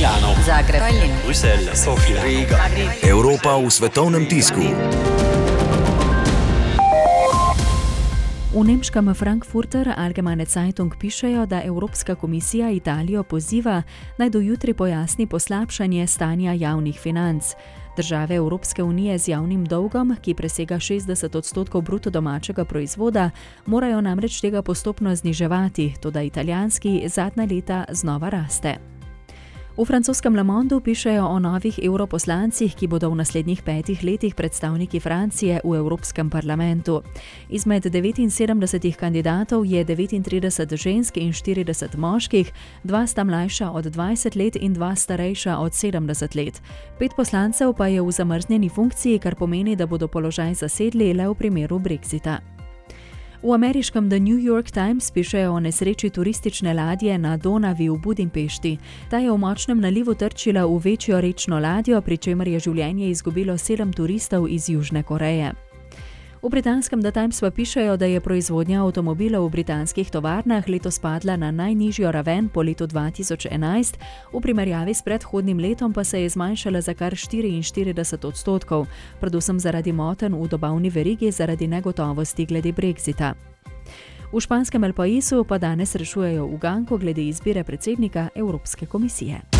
Milano, Zagreb, Tallinn, Bruselj, Sofija, Riga. Evropa v svetovnem tisku. V nemškem Frankfurter Allgemeine Zeitung pišejo, da Evropska komisija Italijo poziva naj do jutri pojasni poslabšanje stanja javnih financ. Države Evropske unije z javnim dolgom, ki presega 60 odstotkov bruto domačega proizvoda, morajo namreč tega postopno zniževati, tudi italijanski zadnja leta znova raste. V francoskem Le Mondu pišejo o novih europoslancih, ki bodo v naslednjih petih letih predstavniki Francije v Evropskem parlamentu. Izmed 79 kandidatov je 39 žensk in 40 moških, dva sta mlajša od 20 let in dva starejša od 70 let. Pet poslancev pa je v zamrznjeni funkciji, kar pomeni, da bodo položaj zasedli le v primeru Brexita. V ameriškem The New York Times pišejo o nesreči turistične ladje na Donavi v Budimpešti. Ta je v močnem nalivu trčila v večjo rečno ladjo, pri čemer je življenje izgubilo sedem turistov iz Južne Koreje. V britanskem The Times pa pišejo, da je proizvodnja avtomobilov v britanskih tovarnah letos padla na najnižjo raven po letu 2011, v primerjavi s predhodnim letom pa se je zmanjšala za kar 44 odstotkov, predvsem zaradi moten v dobavni verigi zaradi negotovosti glede brexita. V španskem El Paisu pa danes rešujejo uganko glede izbire predsednika Evropske komisije.